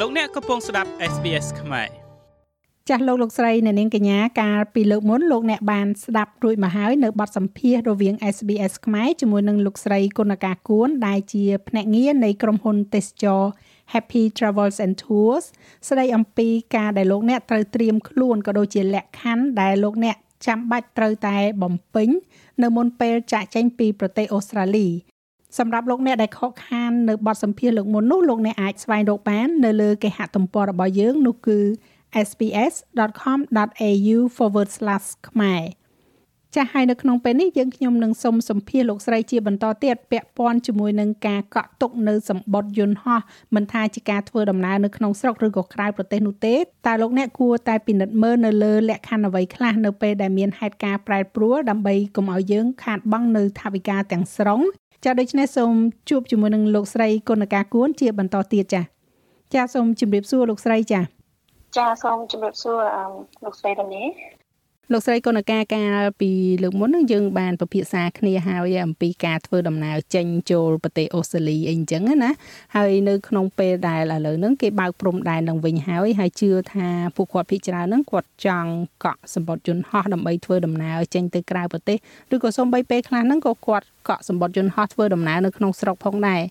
លោកអ្នកកំពុងស្ដាប់ SBS ខ្មែរចាស់លោកលោកស្រីអ្នកនាងកញ្ញាកាលពីលើកមុនលោកអ្នកបានស្ដាប់រួចមកហើយនៅបទសម្ភាសន៍រវាង SBS ខ្មែរជាមួយនឹងលោកស្រីគុណការគួនដែលជាភ្នាក់ងារនៃក្រុមហ៊ុនទេសចរ Happy Travels and Tours ស្ដីអំពីការដែលលោកអ្នកត្រូវត្រៀមខ្លួនក៏ដូចជាលក្ខខណ្ឌដែលលោកអ្នកចាំបាច់ត្រូវតែបំពេញនៅមុនពេលចាក់ចេញពីប្រទេសអូស្ត្រាលី សម្រាប់លោកអ្នកដែលខកខាននៅបទសម្ភាសន៍លើកមុននោះលោកអ្នកអាចស្វែងរកបាននៅលើគេហទំព័ររបស់យើងនោះគឺ sps.com.au/ ខ្មែរចាស់ហើយនៅក្នុងពេលនេះយើងខ្ញុំនឹងសូមសម្ភាសលោកស្រីជាបន្តទៀតពាក់ព័ន្ធជាមួយនឹងការកក់ទុកនៅសម្បត្តិយន្តហោះមិនថាជាការធ្វើដំណើរនៅក្នុងស្រុកឬក៏ក្រៅប្រទេសនោះទេតើលោកអ្នកគួរតែពិនិត្យមើលនៅលើលក្ខខណ្ឌអ្វីខ្លះនៅពេលដែលមានហេតុការណ៍ប្រែប្រួលដើម្បីកុំឲ្យយើងខាតបង់នៅថវិកាទាំងស្រុង ចាដូច្នេះសូមជួបជាមួយនឹងលោកស្រីគុណការគួនជាបន្តទៀតចាចាសូមជម្រាបសួរលោកស្រីចាចាសូមជម្រាបសួរលោកស្រីតានីលោកស្រីកូនកាកាលពីលើកមុននឹងយើងបានពិភាក្សាគ្នាហើយអំពីការធ្វើដំណើរចេញចូលប្រទេសអូស្ត្រាលីអីអញ្ចឹងណាហើយនៅក្នុងពេលដែលឥឡូវហ្នឹងគេបើកព្រំដែននឹងវិញហើយហើយជឿថាពួកគាត់ភិជាច្រើនហ្នឹងគាត់ចង់កក់សម្បត្តិយន្តហោះដើម្បីធ្វើដំណើរចេញទៅក្រៅប្រទេសឬក៏សូម្បីពេលខ្លះហ្នឹងក៏គាត់ កក់សម្បត្តិយន្តហោះធ្វើដំណើរនៅក្នុងស្រុកផងដែរ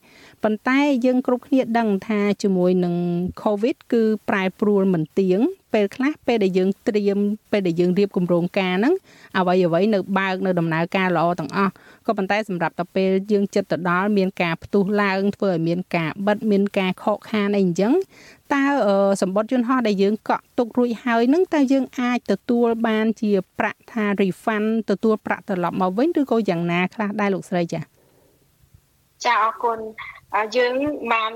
ប៉ុន្តែយើងគ្រប់គ្នាដឹងថាជាមួយនឹង COVID គឺប្រែប្រួលមិនទៀងពេលខ្លះពេលដែលយើងត្រៀមពេលដែលយើងរៀបគម្រោងការហ្នឹងអ្វីអ្វីនៅបើកនៅដំណើរការល្អទាំងអស់ក៏ប៉ុន្តែសម្រាប់តែពេលយើងចិត្តទៅដល់មានការផ្ទុះឡើងធ្វើឲ្យមានការបិទមានការខកខានអីអញ្ចឹងតើសម្បត្តិយន្តហោះដែលយើងកក់ទុករួចហើយនឹងតើយើងអាចទទួលបានជាប្រាក់ថា refund ទទួលប្រាក់ត្រឡប់មកវិញឬក៏យ៉ាងណាខ្លះដែរលោកស្រីចា៎ចាអរគុណយើងបាន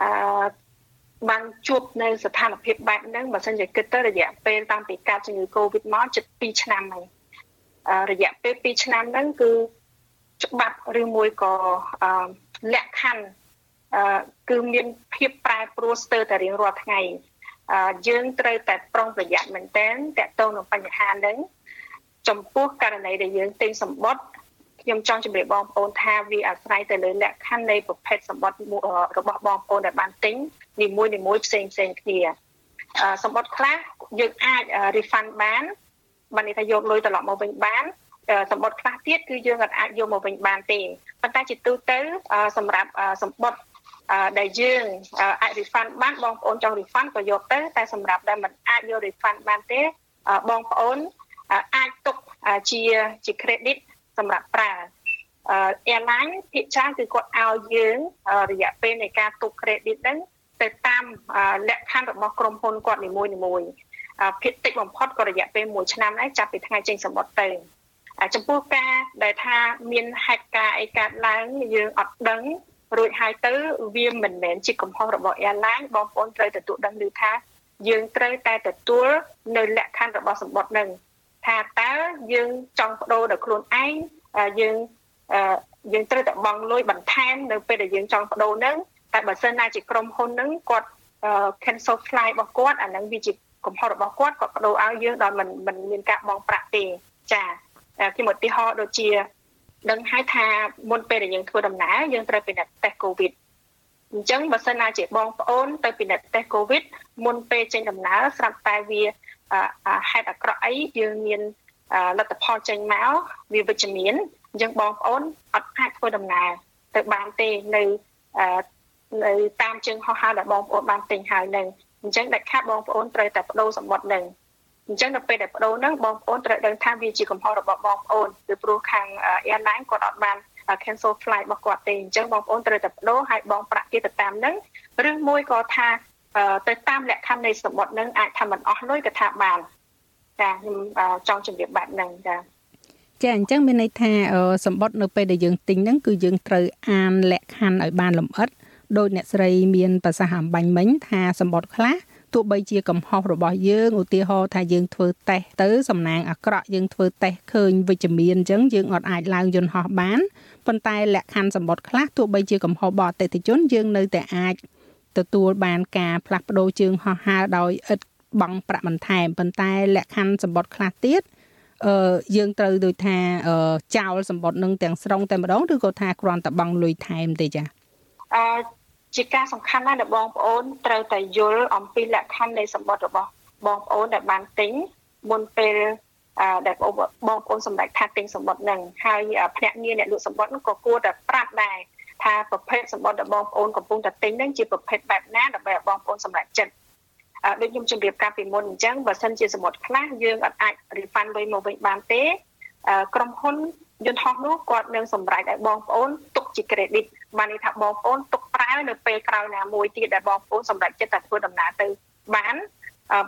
អឺបានជួបនៅស្ថានភាពបែបហ្នឹងបើសិនជាគិតទៅរយៈពេលតាំងពីកើតជំងឺ Covid មកជិត2ឆ្នាំហើយរយៈពេល2ឆ្នាំហ្នឹងគឺច្បាប់ឬមួយក៏លក្ខខណ្ឌ គឺមានភាពប្រែប្រួលស្ទើរតែរៀងរាល់ថ្ងៃយើងត្រូវតែប្រុងប្រយ័ត្នមែនទែនតកតងនឹងបញ្ហាហ្នឹងចំពោះករណីដែលយើងទិញសម្បត្តិខ្ញុំចង់ជម្រាបបងប្អូនថាវាអាស្រ័យទៅលើលក្ខខណ្ឌនៃប្រភេទសម្បត្តិរបស់បងប្អូនដែលបានទិញនីមួយនីមួយផ្សេងផ្សេងគ្នាសម្បត្តិខ្លះយើងអាច refund បានបានន័យថាយកលុយត្រឡប់មកវិញបានសម្បត្តិខ្លះទៀតគឺយើងអាចយកមកវិញបានទេប៉ុន្តែជាទូទៅសម្រាប់សម្បត្តិ ដែលយើងអាច refund បានបងប្អូនចង់ refund ក៏យកទៅតែសម្រាប់ដែលមិនអាចយក refund បានទេបងប្អូនអាចទុកជាជា credit សម្រាប់ប្រើ airline ភាគច្រើនគឺគាត់ឲ្យយើងរយៈពេលនៃការទុក credit ហ្នឹងទៅតាមលក្ខខណ្ឌរបស់ក្រុមហ៊ុនគាត់នីមួយនីមួយភាគតិចបំផុតក៏រយៈពេល1ឆ្នាំដែរចាប់ពីថ្ងៃចេញសម្បត្តិទៅចំពោះការដែលថាមានហេតុការណ៍អីកើតឡើងយើងអត់ដឹង រួចហើយទៅវាមិនមែនជាកំហុសរបស់ airline បងប្អូនត្រូវទទួលដឹងឮថា យើងត្រូវតែទទួលនៅលក្ខខណ្ឌរបស់សម្បត្តិនឹងថាតើយើងចង់បដូរដល់ខ្លួនឯងយើងយើងត្រូវតែបង់លុយបន្ថែមនៅពេលដែលយើងចង់បដូរនឹងតែបើសិនណាជាក្រុមហ៊ុននឹងគាត់ cancel flight របស់គាត់អាហ្នឹងវាជាកំហុសរបស់គាត់គាត់បដូរឲ្យយើងដោយមិនមិនមានការបង់ប្រាក់ទេចាខ្ញុំឧទាហរណ៍ដូចជា ដឹងហើយថាមុនពេលដែលយើងធ្វើដំណើរយើងត្រូវពិនិត្យតេស្ត COVID អញ្ចឹងបើសិនណាជាបងប្អូនទៅពិនិត្យតេស្ត COVID មុនពេលចេញដំណើរស្រាប់តែវាហេតុអាក្រក់អីយើងមានលទ្ធផលចេញមកវាវិជ្ជមានអញ្ចឹងបងប្អូនអត់អាចធ្វើដំណើរទៅបានទេនៅនៅតាមជើងហោះហើរដែលបងប្អូនបានទិញហើយនឹងអញ្ចឹងដាច់ខាតបងប្អូនត្រូវតែបដូរសម្បត្តិនឹង អញ្ចឹងដល់ពេលដែលបដូរហ្នឹងបងប្អូនត្រូវដឹងថាវាជាកំហុសរបស់បងប្អូនពីព្រោះខាង airline គាត់អត់បាន cancel flight របស់គាត់ទេអញ្ចឹងបងប្អូនត្រូវតែបដូរហើយបងប្រាក់ទៀតទៅតាមហ្នឹងឬមួយក៏ថាទៅតាមលក្ខខណ្ឌនៃសម្បត្តិហ្នឹងអាចថាមិនអស់លុយក៏ថាបានចាខ្ញុំចង់ជម្រាបបែបហ្នឹងចាចាអញ្ចឹងមានន័យថាសម្បត្តិនៅពេលដែលយើងទិញហ្នឹងគឺយើងត្រូវអានលក្ខខណ្ឌឲ្យបានលម្អិតដោយអ្នកស្រីមានប្រសាសន៍អំបញ្ញមិញថាសម្បត្តិខ្លះ ទោះបីជាកំហុសរបស់យើងឧទាហរណ៍ថាយើងធ្វើតេស្តទៅសំណាងអាក្រក់យើងធ្វើតេស្តឃើញវិជ្ជមានអញ្ចឹងយើងអត់អាចឡើងយន្តហោះបានប៉ុន្តែលក្ខខណ្ឌសម្បត្តិខ្លះទោះបីជាកំហុសរបស់អតិថិជនយើងនៅតែអាចទទួលបានការផ្លាស់ប្ដូរជើងហោះហើរដោយឥតបង់ប្រាក់បន្ថែមប៉ុន្តែលក្ខខណ្ឌសម្បត្តិខ្លះទៀតអឺយើងត្រូវដូចថាចោលសម្បត្តិនឹងទាំងស្រុងតែម្ដងឬក៏ថាគ្រាន់តែបង់លុយថែមទេចាអឺ ជាការសំខាន់ណាស់ដែលបងប្អូនត្រូវតែយល់អំពីលក្ខខណ្ឌនៃសម្បត្តិរបស់បងប្អូនដែលបានទិញមុនពេលដែលបងប្អូនសម្រេចថាទិញសម្បត្តិនឹងហើយភ្នាក់ងារអ្នកលក់សម្បត្តិនោះក៏គួរតែប្រាប់ដែរថាប្រភេទសម្បត្តិដែលបងប្អូនកំពុងតែទិញនឹងជាប្រភេទបែបណាដើម្បីឲ្យបងប្អូនសម្រេចចិត្តដូចខ្ញុំជម្រាបកាលពីមុនអញ្ចឹងបើសិនជាសមុទ្រខ្លះយើងអាច refund វិញមកវិញបានទេក្រុមហ៊ុន យន្តហោះនោះគាត់នឹងសម្រេចឲ្យបងប្អូនទុកជា credit បានន័យថាបងប្អូនទុកប្រើនៅពេលក្រោយណាមួយទៀតដែលបងប្អូនសម្រេចចិត្តតែធ្វើដំណើរទៅបាន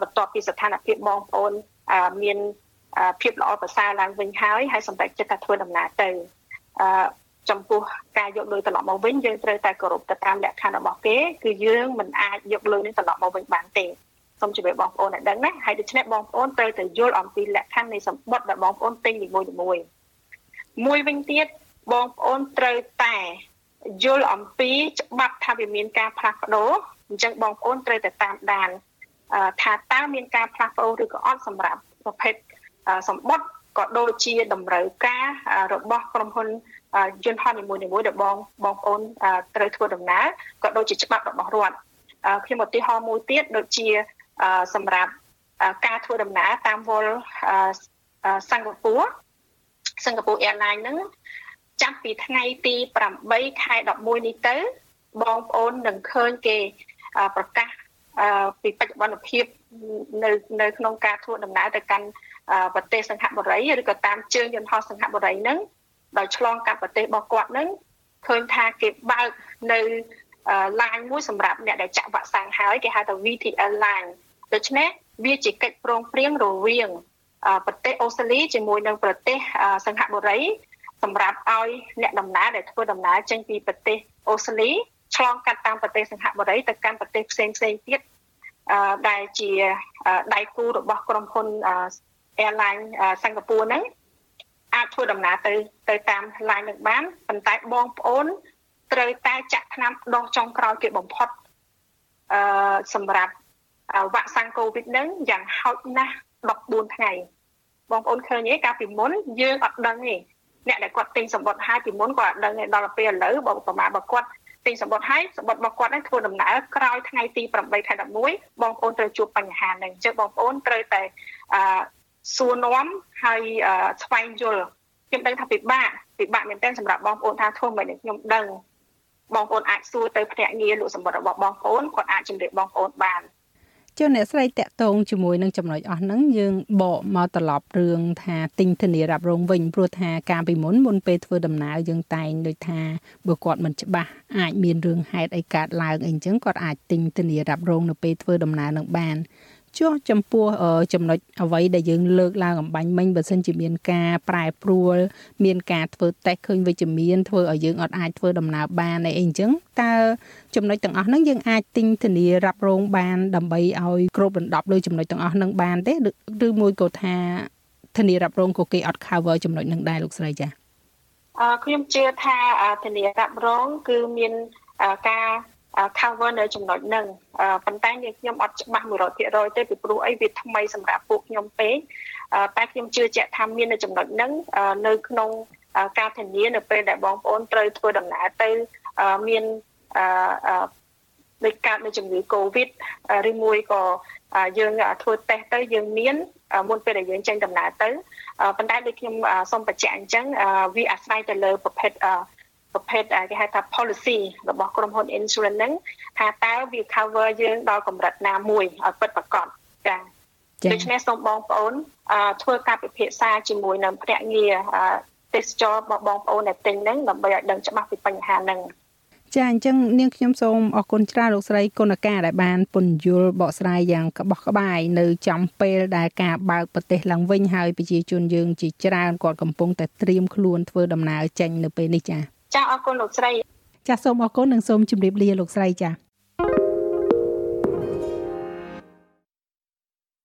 បន្ទាប់ពីស្ថានភាពបងប្អូនមានភាពល្អប្រសើរឡើងវិញហើយហើយសម្រេចចិត្តថាធ្វើដំណើរទៅចំពោះការយកលុយត្រឡប់មកវិញយើងត្រូវតែគោរពទៅតាមលក្ខខណ្ឌរបស់គេគឺយើងមិនអាចយកលុយនេះត្រឡប់មកវិញបានទេសូមជម្រាបបងប្អូនឲ្យដឹងណាហើយដូច្នេះបងប្អូនត្រូវតែយល់អំពីលក្ខខណ្ឌនៃសម្បត្តិដែលបងប្អូនទិញនីមួយៗ មួយវិញទៀតបងប្អូនត្រូវតែយល់អំពីច្បាប់ថាវាមានការផ្លាស់ប្ដូរអញ្ចឹងបងប្អូនត្រូវតែតាមដានថាតើមានការផ្លាស់ប្ដូរឬក៏អត់សម្រាប់ប្រភេទសម្បត្តិក៏ដូចជាតម្រូវការរបស់ក្រុមហ៊ុនយន្តហោះនីមួយៗដែលបងបងប្អូនត្រូវធ្វើដំណើរក៏ដូចជាច្បាប់របស់រដ្ឋខ្ញុំឧទាហរណ៍មួយទៀតដូចជាសម្រាប់ការធ្វើដំណើរតាមវល់សិង្ហបុរី សិង្ហបុរី Airline ហ្នឹងចាប់ពីថ្ងៃទី8ខែ11នេះទៅបងប្អូននឹងឃើញគេប្រកាសពីបច្ចុប្បន្នភាពនៅនៅក្នុងការធ្វើដំណើរទៅកាន់ប្រទេសសង្ហបុរីឬក៏តាមជើងយន្តហោះសង្ហបុរីហ្នឹងដោយឆ្លងកាត់ប្រទេសរបស់គាត់ហ្នឹងឃើញថាគេបើកនៅឡានមួយសម្រាប់អ្នកដែលចាក់វ៉ាក់សាំងហើយគេហៅថា VTL line ដូច្នេះវាជាកិច្ចព្រមព្រៀងរវាង ប្រទេសអូស្ត្រាលីជាមួយនឹងប្រទេសសង្ហបុរីសម្រាប់ឲ្យអ្នកដំណើរដែលធ្វើដំណើរចេញពីប្រទេសអូស្ត្រាលីឆ្លងកាត់តាមប្រទេសសង្ហបុរីទៅកាន់ប្រទេសផ្សេងផ្សេងទៀតដែលជាដៃគូរបស់ក្រុមហ៊ុន airline សិង្ហបុរីហ្នឹងអាចធ្វើដំណើរទៅទៅតាម line នឹងបានប៉ុន្តែបងប្អូនត្រូវតែចាក់ថ្នាំដងចុងក្រោយគេបំផុតអឺសម្រាប់វ៉ាក់សាំងកូវីដនឹងយ៉ាងហោចណាស់14ថ្ងៃ បងប្អូនឃើញទេកាលពីមុនយើងអត់ដឹងទេអ្នកដែលគាត់ទិញសម្បត្តិហើយពីមុនគាត់អត់ដឹងទេដល់ពេលឥឡូវបើប្រមាណបើគាត់ទិញសម្បត្តិហើយសម្បត្តិរបស់គាត់នឹងធ្វើដំណើរក្រោយថ្ងៃទី8ខែ11បងប្អូនត្រូវជួបបញ្ហាហ្នឹងអញ្ចឹងបងប្អូនត្រូវតែអឺសួរនាំហើយស្វែងយល់ខ្ញុំដឹងថាពិបាកពិបាកមែនទែនសម្រាប់បងប្អូនថាធ្វើមិនខ្ញុំដឹងបងប្អូនអាចសួរទៅភ្នាក់ងារលក់សម្បត្តិរបស់បងប្អូនគាត់អាចជម្រាបបងប្អូនបាន ចុះអ្នកស្រីតាក់ទងជាមួយនឹងចំណុចអស់ហ្នឹងយើងបកមកត្រឡប់រឿងថាទិញធានារ៉ាប់រងវិញព្រោះថាការពីមុនមុនពេលធ្វើដំណើរយើងតែងដូចថាបើគាត់មិនច្បាស់អាចមានរឿងហេតុអីកើតឡើងអីអញ្ចឹងគាត់អាចទិញធានារ៉ាប់រងនៅពេលធ្វើដំណើរនឹងបាន ចុះចំពោះចំណុចអ្វីដែលយើងលើកឡើងអំបញ្ញមិញបើសិនជាមានការប្រែប្រួលមានការធ្វើតេស្តឃើញវិជ្ជមានធ្វើឲ្យយើងអត់អាចធ្វើដំណើរបានអីអញ្ចឹងតើចំណុចទាំងអស់ហ្នឹងយើងអាចទិញធានារ៉ាប់រងបានដើម្បីឲ្យគ្រប់រំដប់លើចំណុចទាំងអស់ហ្នឹងបានទេឬមួយក៏ថាធានារ៉ាប់រងក៏គេអត់ cover ចំណុចហ្នឹងដែរលោកស្រីចា៎អឺខ្ញុំជឿថាធានារ៉ាប់រង គឺមានការ cover នៅចំណុចហ្នឹងប៉ុន្តែខ្ញុំអត់ច្បាស់100%ទេពីព្រោះអីវាថ្មីសម្រាប់ពួកខ្ញុំពេកតែខ្ញុំជឿជាក់ថាមាននៅចំណុចហ្នឹងនៅក្នុងការធានានៅពេលដែលបងប្អូនត្រូវធ្វើដំណើរទៅមានដូចកើតនៅជំងឺ Covid ឬមួយក៏យើងធ្វើតេស្តទៅយើងមានមុនពេលដែលយើងចេញដំណើរទៅប៉ុន្តែដូចខ្ញុំសូមបញ្ជាក់អញ្ចឹងវាអាស្រ័យទៅលើប្រភេទ ប្រភេទគេហៅថា policy របស់ក្រុមហ៊ុន insurance ហ្នឹងថាតើវា cover យើងដល់កម្រិតណាមួយឲ្យពិតប្រាកដចា៎ដូច្នេះសូមបងប្អូនធ្វើការពិភាក្សាជាមួយនឹងភ្នាក់ងារទេសចររបស់បងប្អូនដែលទិញហ្នឹងដើម្បីឲ្យដឹងច្បាស់ពីបញ្ហាហ្នឹងចាអញ្ចឹងនាងខ្ញុំសូមអរគុណច្រើនលោកស្រីគុណការដែលបានពន្យល់បកស្រាយយ៉ាងក្បោះក្បាយនៅចំពេលដែលការបើកប្រទេសឡើងវិញហើយប្រជាជនយើងជាច្រើនគាត់កំពុងតែត្រៀមខ្លួនធ្វើដំណើរចេញនៅពេលនេះចា ចាអរគុណលោកស្រីចាសូមអរគុណនិងសូមជម្រាបលាលោកស្រីចា